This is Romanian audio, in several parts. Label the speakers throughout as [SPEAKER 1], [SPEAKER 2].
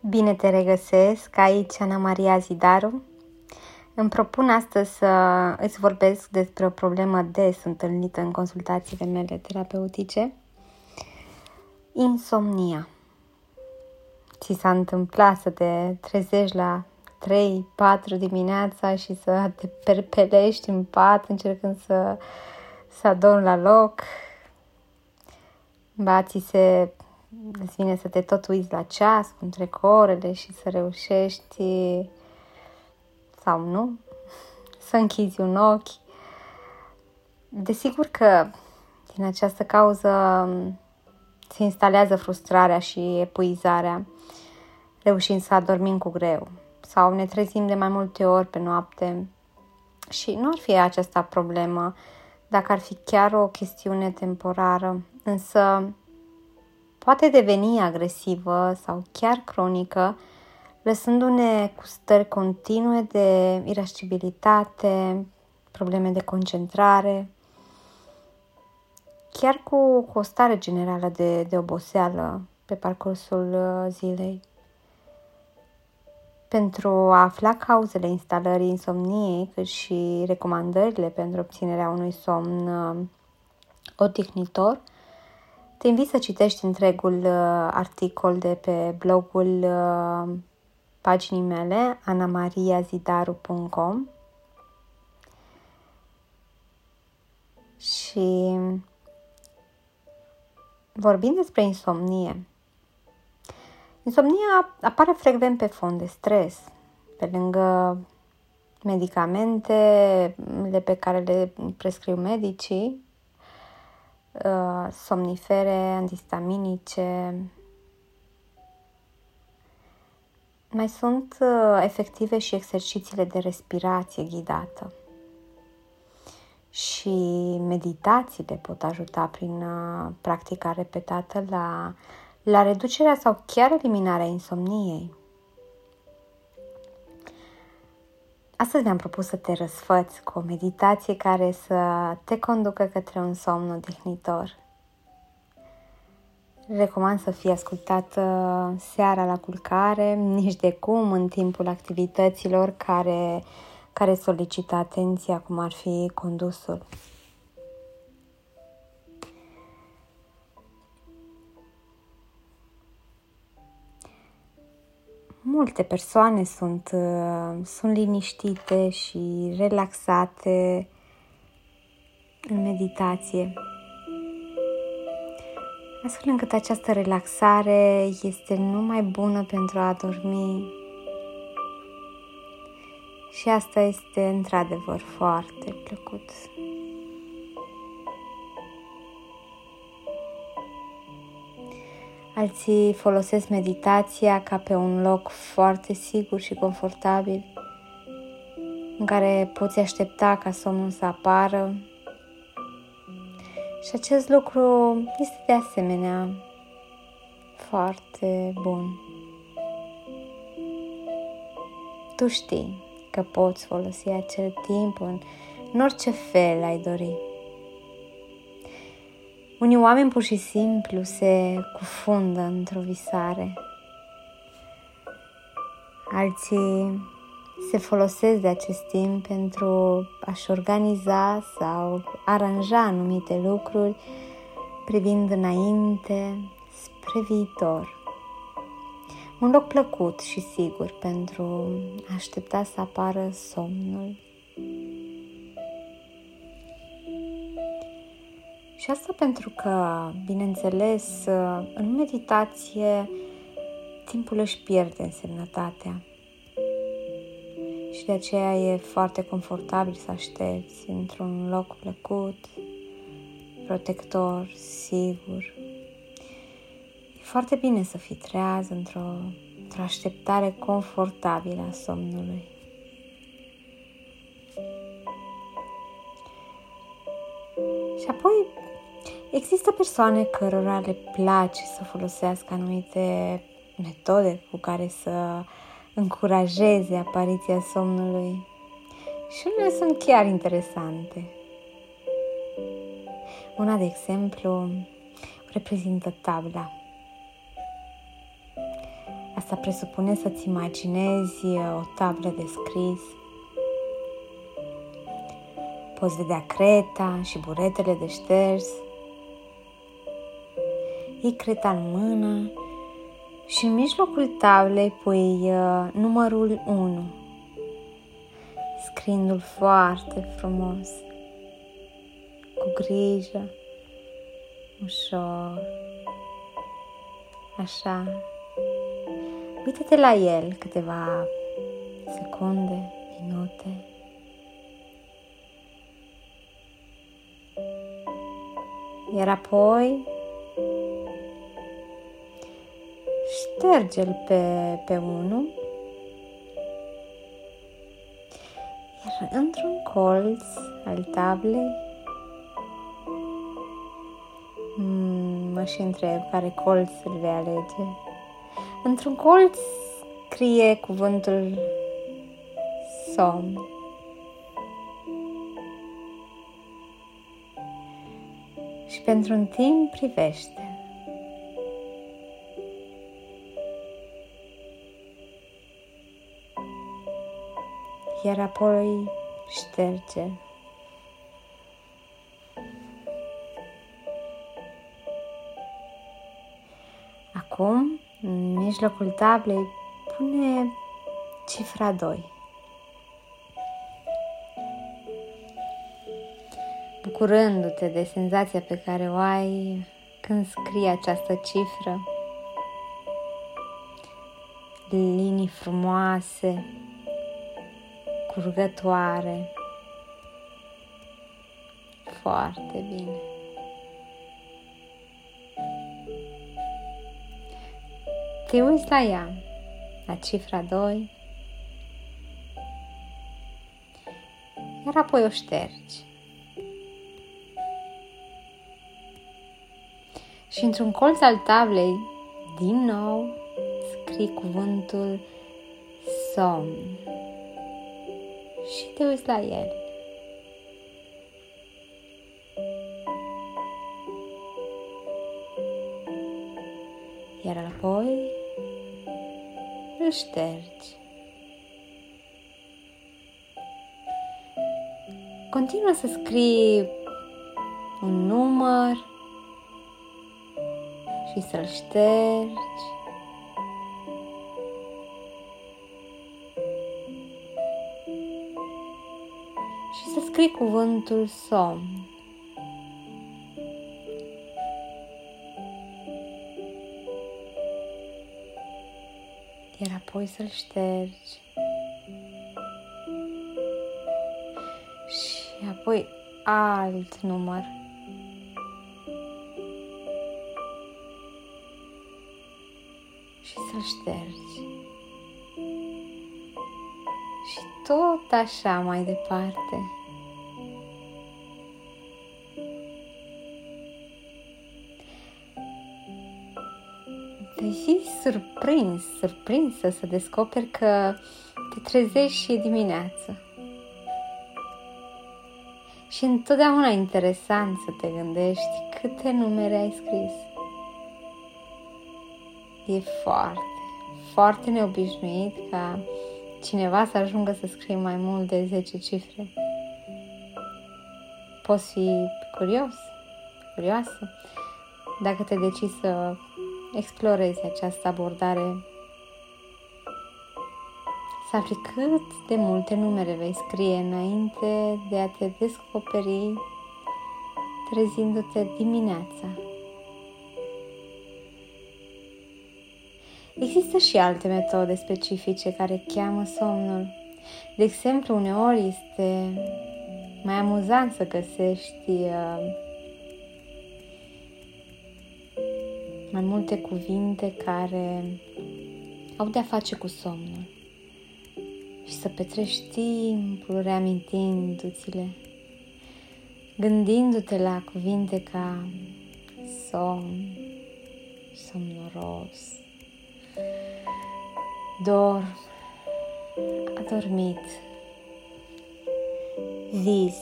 [SPEAKER 1] Bine te regăsesc, aici Ana Maria Zidaru. Îmi propun astăzi să îți vorbesc despre o problemă des întâlnită în consultațiile mele terapeutice. Insomnia. Ți s-a întâmplat să te trezești la 3-4 dimineața și să te perpelești în pat încercând să, să adormi la loc? Ba, ți se îți vine să te tot uiți la ceas, cum trec orele și să reușești sau nu, să închizi un ochi. Desigur că din această cauză se instalează frustrarea și epuizarea, reușind să adormim cu greu sau ne trezim de mai multe ori pe noapte și nu ar fi aceasta problemă dacă ar fi chiar o chestiune temporară, însă poate deveni agresivă sau chiar cronică, lăsându-ne cu stări continue de irascibilitate, probleme de concentrare, chiar cu, cu o stare generală de, de oboseală pe parcursul uh, zilei. Pentru a afla cauzele instalării insomniei, cât și recomandările pentru obținerea unui somn uh, odihnitor, te invit să citești întregul uh, articol de pe blogul uh, paginii mele, anamariazidaru.com și vorbind despre insomnie, insomnia apare frecvent pe fond de stres, pe lângă medicamentele pe care le prescriu medicii, Uh, somnifere, antistaminice. Mai sunt uh, efective și exercițiile de respirație ghidată. Și meditațiile pot ajuta prin uh, practica repetată la, la reducerea sau chiar eliminarea insomniei. Astăzi mi-am propus să te răsfăți cu o meditație care să te conducă către un somn odihnitor. Recomand să fie ascultată seara la culcare, nici de cum în timpul activităților care, care solicită atenția, cum ar fi condusul. Multe persoane sunt, uh, sunt liniștite și relaxate în meditație. Astfel încât această relaxare este numai bună pentru a dormi. Și asta este într-adevăr foarte plăcut. Alții folosesc meditația ca pe un loc foarte sigur și confortabil în care poți aștepta ca somnul să apară. Și acest lucru este de asemenea foarte bun. Tu știi că poți folosi acel timp în, în orice fel ai dori. Unii oameni pur și simplu se cufundă într-o visare. Alții se folosesc de acest timp pentru a-și organiza sau aranja anumite lucruri privind înainte, spre viitor. Un loc plăcut și sigur pentru a aștepta să apară somnul. Și asta pentru că, bineînțeles, în meditație timpul își pierde însemnătatea. Și de aceea e foarte confortabil să aștepți într-un loc plăcut, protector, sigur. E foarte bine să fii treaz într-o, într-o așteptare confortabilă a somnului. Și apoi Există persoane cărora le place să folosească anumite metode cu care să încurajeze apariția somnului și unele sunt chiar interesante. Una, de exemplu, reprezintă tabla. Asta presupune să-ți imaginezi o tablă de scris. Poți vedea creta și buretele de șters. Iei creta în mână și în mijlocul tablei pui uh, numărul 1, scriindu-l foarte frumos, cu grijă, ușor, așa. Uită-te la el câteva secunde, minute. Iar apoi șterge-l pe, pe unul iar într-un colț al tablei hmm, mă și întreb care colț îl vei alege. Într-un colț scrie cuvântul somn. Și pentru un timp privește. Iar apoi șterge. Acum, în mijlocul tablei, pune cifra 2. Bucurându-te de senzația pe care o ai când scrii această cifră, linii frumoase, curgătoare. Foarte bine. Te uiți la ea, la cifra 2, iar apoi o ștergi. Și într-un colț al tablei, din nou, scrii cuvântul somn și te uiți la el. Iar apoi îl ștergi. Continuă să scrii un număr și să-l ștergi. Scrii cuvântul somn. Iar apoi să-l ștergi. Și apoi alt număr. Și să-l ștergi. Și tot așa mai departe. Surprins, surprinsă să descoperi că te trezești și e dimineață. Și întotdeauna interesant să te gândești câte numere ai scris. E foarte, foarte neobișnuit ca cineva să ajungă să scrie mai mult de 10 cifre. Poți fi curios, curioasă, dacă te decizi să explorezi această abordare, să afli cât de multe numere vei scrie înainte de a te descoperi trezindu-te dimineața. Există și alte metode specifice care cheamă somnul. De exemplu, uneori este mai amuzant să găsești uh, mai multe cuvinte care au de-a face cu somnul. Și să petrești timpul reamintindu-ți-le, gândindu-te la cuvinte ca somn, somnoros, dorm, adormit, vis,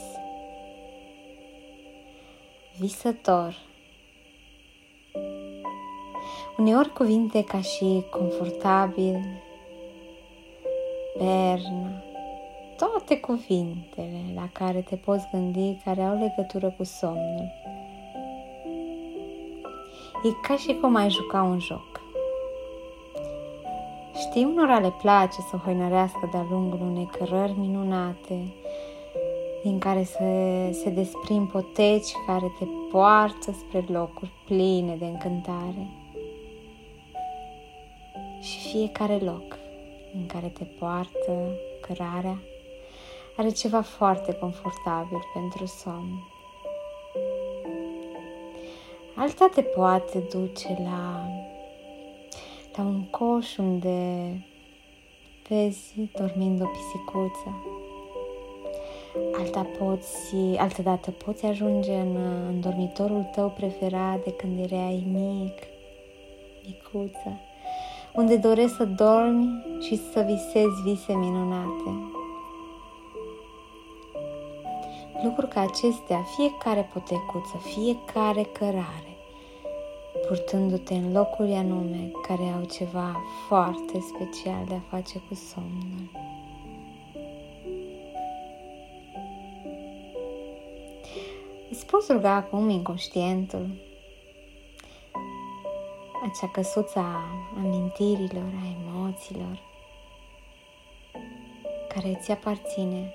[SPEAKER 1] visător, Uneori cuvinte ca și confortabil, bernă, toate cuvintele la care te poți gândi care au legătură cu somnul. E ca și cum ai juca un joc. Știi, unora le place să hoinărească de-a lungul unei cărări minunate, din care se, se desprind poteci care te poartă spre locuri pline de încântare. Și fiecare loc în care te poartă cărarea are ceva foarte confortabil pentru somn. Alta te poate duce la, la un coș unde vezi dormind o pisicuță. Alta poți, altă dată poți ajunge în, în dormitorul tău preferat de când erai mic, micuță, unde dorești să dormi și să visezi vise minunate. Lucruri ca acestea, fiecare potecuță, fiecare cărare, purtându-te în locuri anume care au ceva foarte special de a face cu somnul. Îți poți ruga acum inconștientul, acea căsuță a amintirilor, a emoțiilor, care ți aparține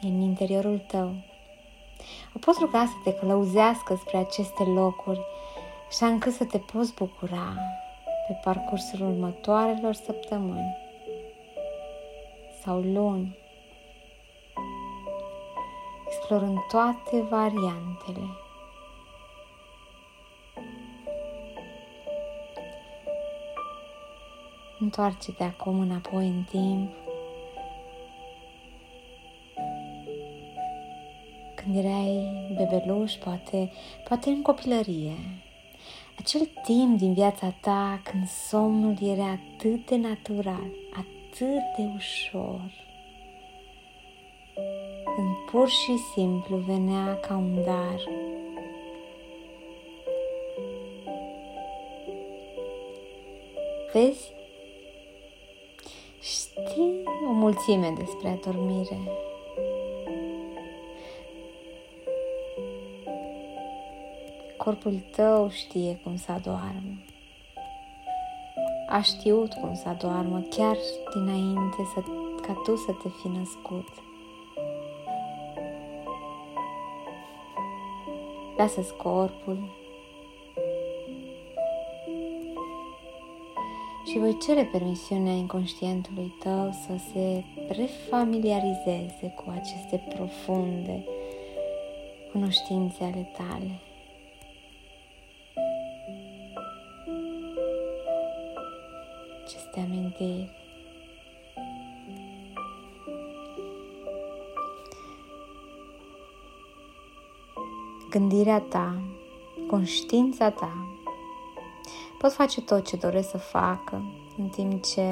[SPEAKER 1] în interiorul tău. O poți ruga să te călăuzească spre aceste locuri, așa încât să te poți bucura pe parcursul următoarelor săptămâni sau luni, explorând toate variantele. Întoarce-te acum înapoi în timp când erai bebeluș, poate, poate în copilărie. Acel timp din viața ta când somnul era atât de natural, atât de ușor. Când pur și simplu venea ca un dar. Vezi? Știi o mulțime despre adormire. corpul tău știe cum să adoarmă. A știut cum să adoarmă chiar dinainte să, ca tu să te fi născut. Lasă-ți corpul și voi cere permisiunea inconștientului tău să se refamiliarizeze cu aceste profunde cunoștințe ale tale. aceste amintiri. Gândirea ta, conștiința ta pot face tot ce doresc să facă, în timp ce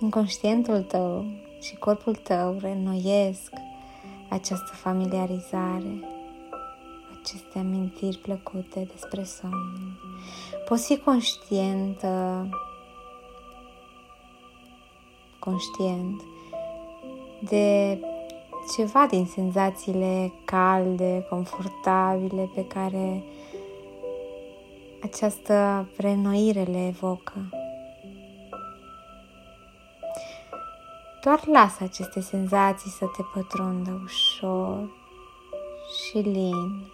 [SPEAKER 1] inconștientul tău și corpul tău reînnoiesc această familiarizare, aceste amintiri plăcute despre somn. Poți fi conștientă conștient de ceva din senzațiile calde, confortabile pe care această reînnoire le evocă. Doar lasă aceste senzații să te pătrundă ușor și lin.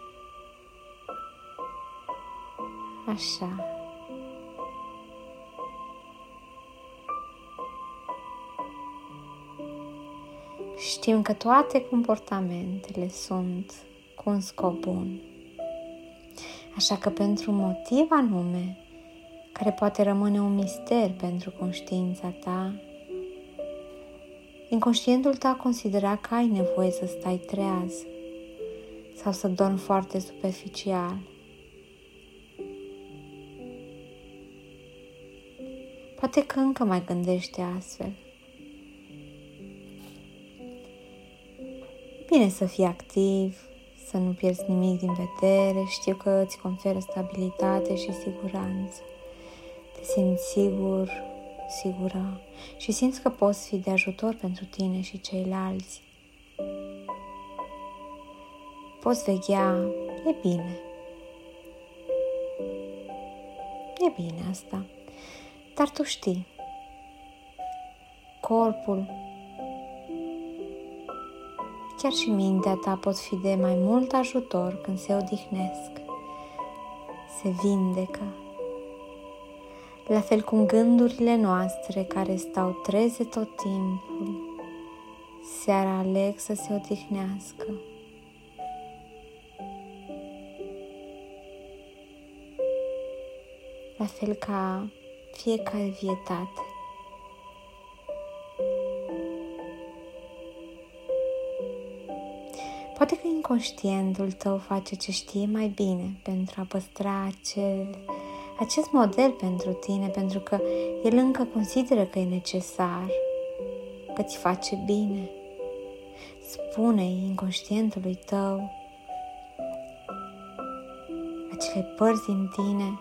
[SPEAKER 1] Așa. Știm că toate comportamentele sunt cu un scop bun. Așa că pentru un motiv anume, care poate rămâne un mister pentru conștiința ta, inconștientul tău considera că ai nevoie să stai treaz sau să dormi foarte superficial. Poate că încă mai gândește astfel. Bine să fii activ, să nu pierzi nimic din vedere, știu că îți conferă stabilitate și siguranță. Te simți sigur, sigură și simți că poți fi de ajutor pentru tine și ceilalți. Poți veghea, e bine. E bine asta. Dar tu știi, corpul, chiar și mintea ta pot fi de mai mult ajutor când se odihnesc, se vindecă. La fel cum gândurile noastre care stau treze tot timpul, seara aleg să se odihnească. La fel ca fiecare vietate. Poate că inconștientul tău face ce știe mai bine pentru a păstra acel, acest model pentru tine, pentru că el încă consideră că e necesar, că ți face bine. spune inconștientului tău acele părți din tine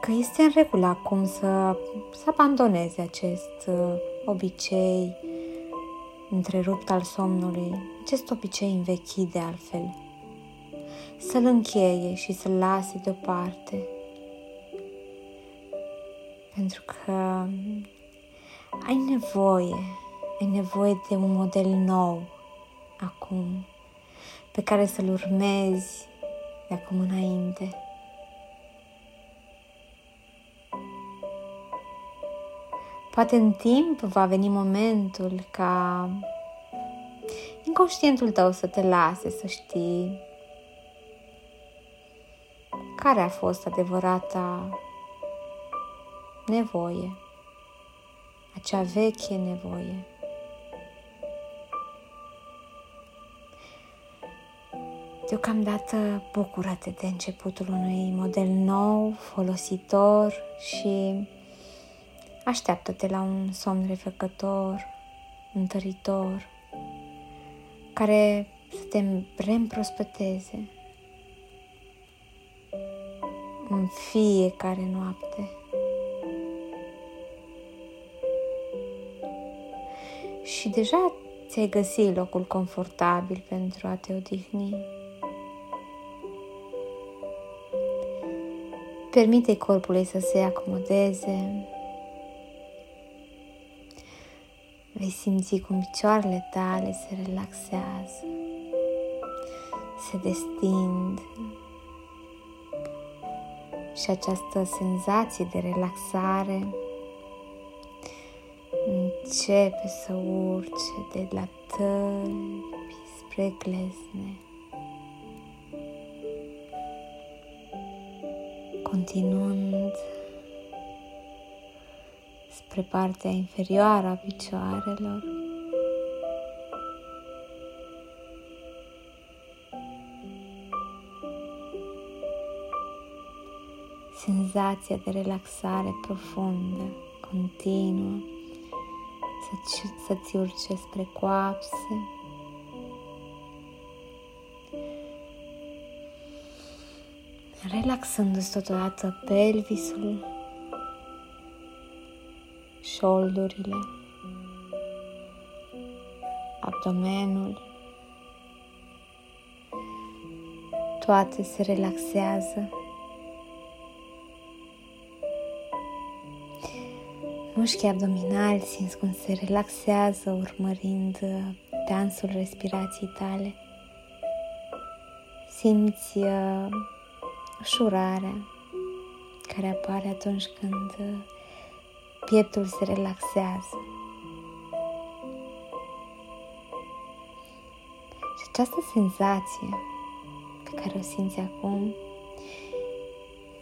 [SPEAKER 1] că este în regulă acum să, să abandoneze acest uh, obicei întrerupt al somnului, acest obicei învechit de altfel. Să-l încheie și să-l lase deoparte. Pentru că ai nevoie, ai nevoie de un model nou acum, pe care să-l urmezi de acum înainte. Poate în timp va veni momentul ca inconștientul tău să te lase să știi care a fost adevărata nevoie, acea veche nevoie. Deocamdată bucură-te de începutul unui model nou, folositor și Așteaptă-te la un somn refăcător, întăritor, care să te reîmprospăteze în fiecare noapte. Și deja ți-ai găsit locul confortabil pentru a te odihni. Permite corpului să se acomodeze, Vei simți cum picioarele tale se relaxează, se destind și această senzație de relaxare începe să urce de la tălpi spre glezne. Continuând spre partea inferioară a picioarelor. Senzația de relaxare profundă, continuă, să-ți, să-ți urce spre coapse. Relaxându-ți șoldurile, abdomenul, toate se relaxează. Mușchii abdominali simți cum se relaxează urmărind dansul respirației tale. Simți uh, ușurarea care apare atunci când uh, pieptul se relaxează. Și această senzație pe care o simți acum,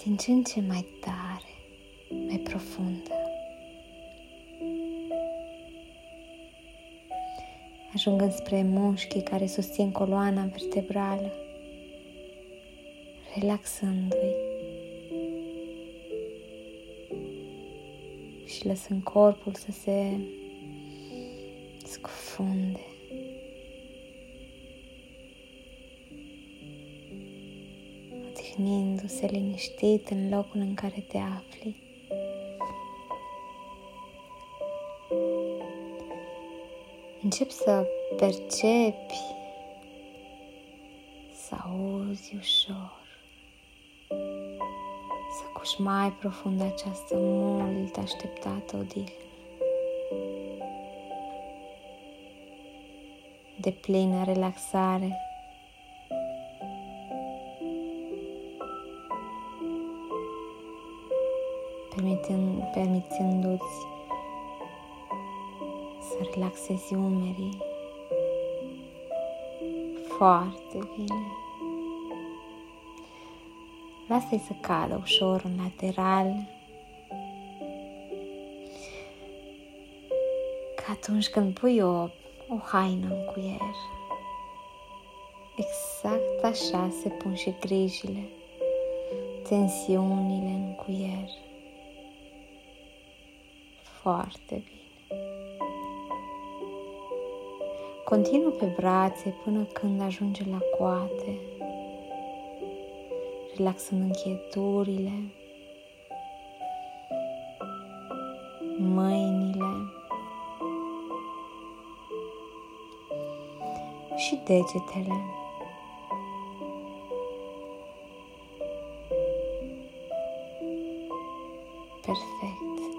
[SPEAKER 1] din ce în ce mai tare, mai profundă. Ajungând spre mușchii care susțin coloana vertebrală, relaxându-i și lăsând corpul să se profunde. Odihnindu-se liniștit în locul în care te afli. Încep să percepi, să auzi ușor cuși mai profund această mult așteptată odihnă. De plină relaxare. Permițând, permițându-ți să relaxezi umerii foarte bine. Lasă-i să cadă ușor în lateral. Ca atunci când pui o, o haină în cuier. Exact așa se pun și grijile, tensiunile în cuier. Foarte bine. Continuă pe brațe până când ajunge la coate relaxând încheieturile, mâinile și degetele. Perfect.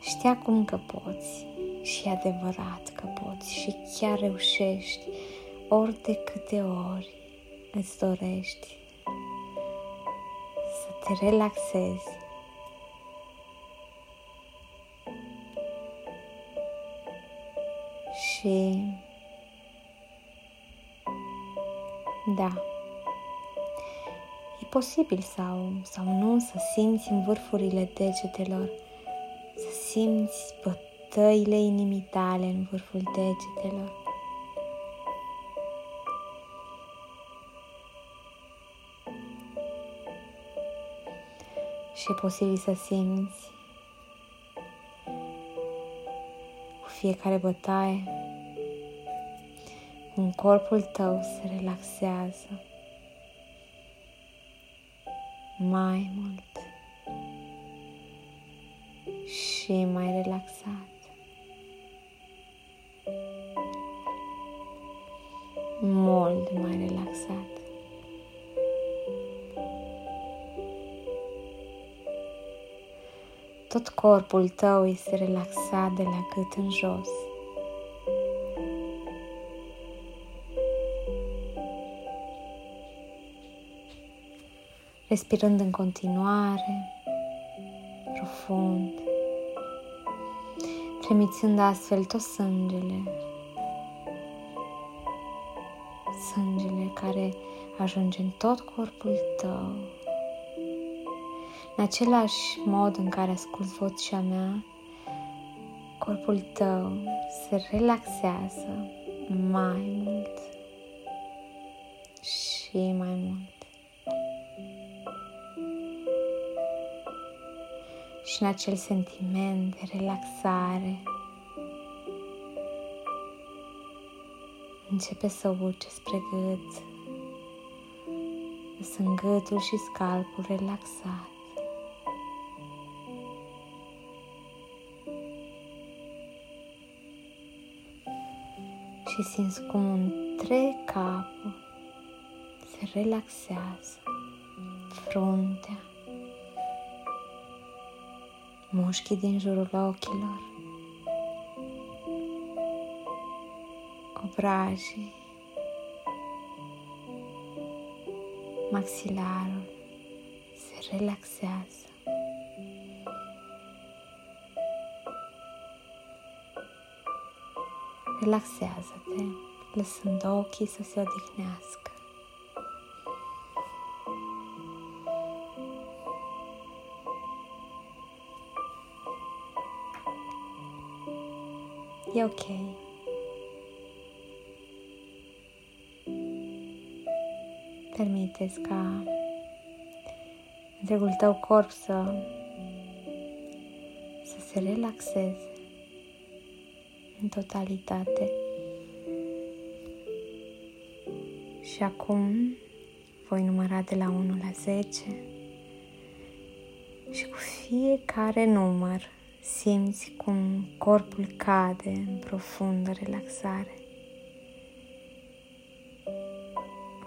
[SPEAKER 1] Știi acum că poți și e adevărat că poți și chiar reușești ori de câte ori îți dorești să te relaxezi și da, e posibil sau, sau nu să simți în vârfurile degetelor, să simți bătăile inimii tale în vârful degetelor. Și e posibil să simți cu fiecare bătaie cum corpul tău se relaxează mai mult și mai relaxat. Mult mai relaxat. Tot corpul tău este relaxat de la gât în jos. Respirând în continuare, profund, trimițând astfel tot sângele, sângele care ajunge în tot corpul tău, în același mod în care ascult vocea mea, corpul tău se relaxează mai mult și mai mult. Și în acel sentiment de relaxare, începe să urce spre gât, lăsând gâtul și scalpul relaxat. Și simți cum întreg capul se relaxează, fruntea, mușchii din jurul ochilor, obrajii, maxilarul se relaxează. Relaxează-te, lăsând ochii să se odihnească. E ok. Permiteți ca întregul tău corp să, să se relaxeze în totalitate. Și acum voi număra de la 1 la 10 și cu fiecare număr simți cum corpul cade în profundă relaxare.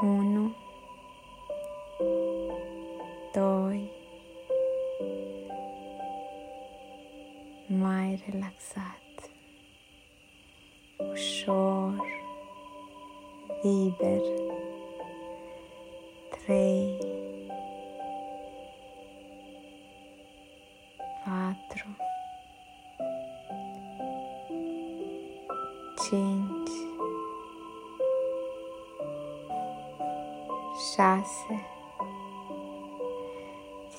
[SPEAKER 1] 1 5 6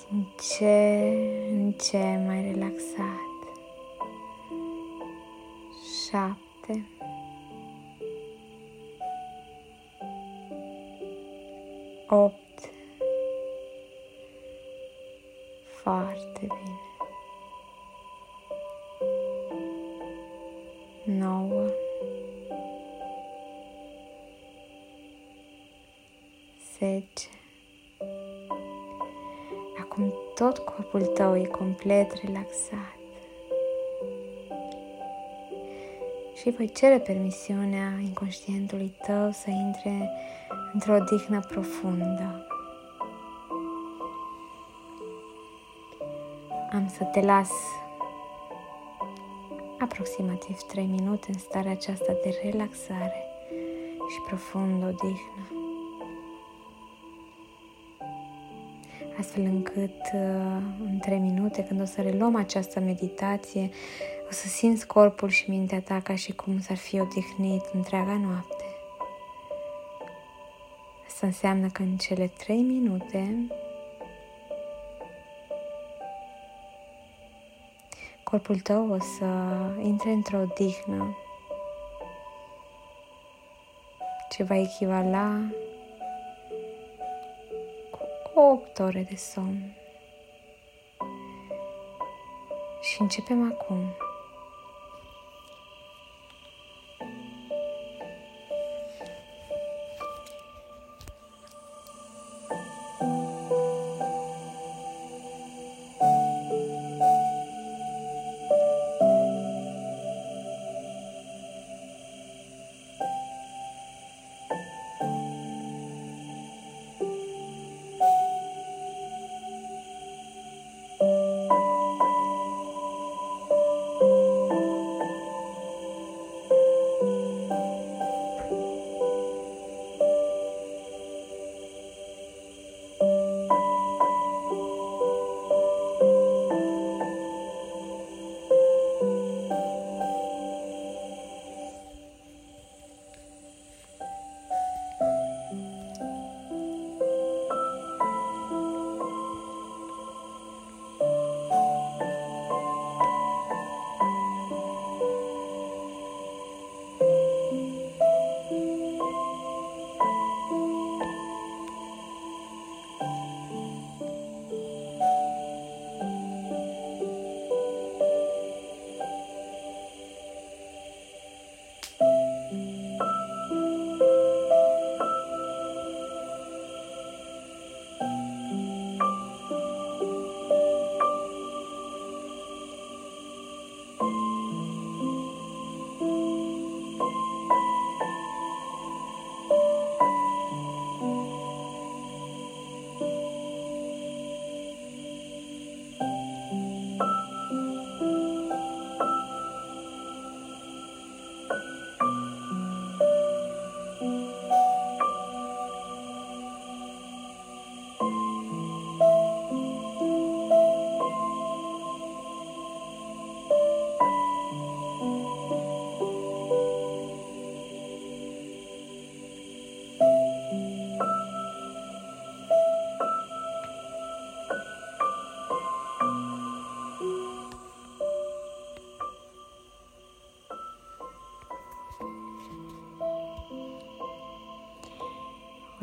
[SPEAKER 1] din ce în ce mai relaxat. 7 8 complet relaxat. Și voi cere permisiunea inconștientului tău să intre într-o odihnă profundă. Am să te las aproximativ 3 minute în starea aceasta de relaxare și profundă odihnă. Astfel încât uh, în 3 minute, când o să reluăm această meditație, o să simți corpul și mintea ta ca și cum s-ar fi odihnit întreaga noapte. Asta înseamnă că în cele 3 minute corpul tău o să intre într-o odihnă ce va echivala cu 8 ore de somn. Și începem acum.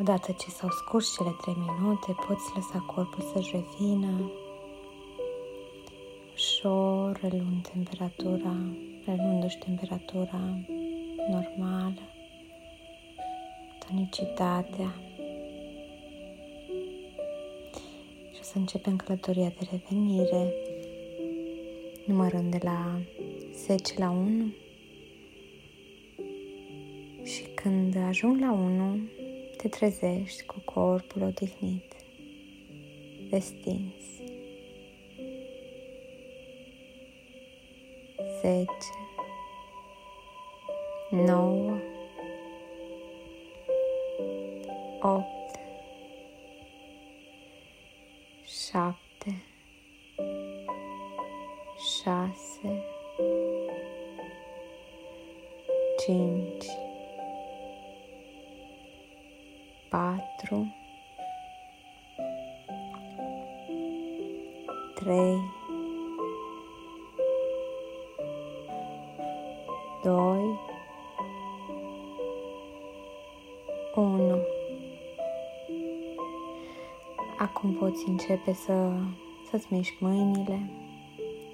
[SPEAKER 1] Odată ce s-au scurs cele trei minute, poți lăsa corpul să-și revină, ușor reluând temperatura renundu-și temperatura normală, tonicitatea. Și o să începem călătoria de revenire, numărând de la 10 la 1. Și când ajung la 1, te trezești cu corpul odihnit, destins. 10 9 8 4 3 2, 1. Acum poți începe să, să-ți miști mâinile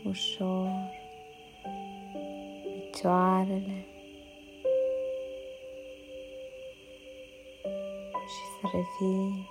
[SPEAKER 1] ușor, picioarele și să revii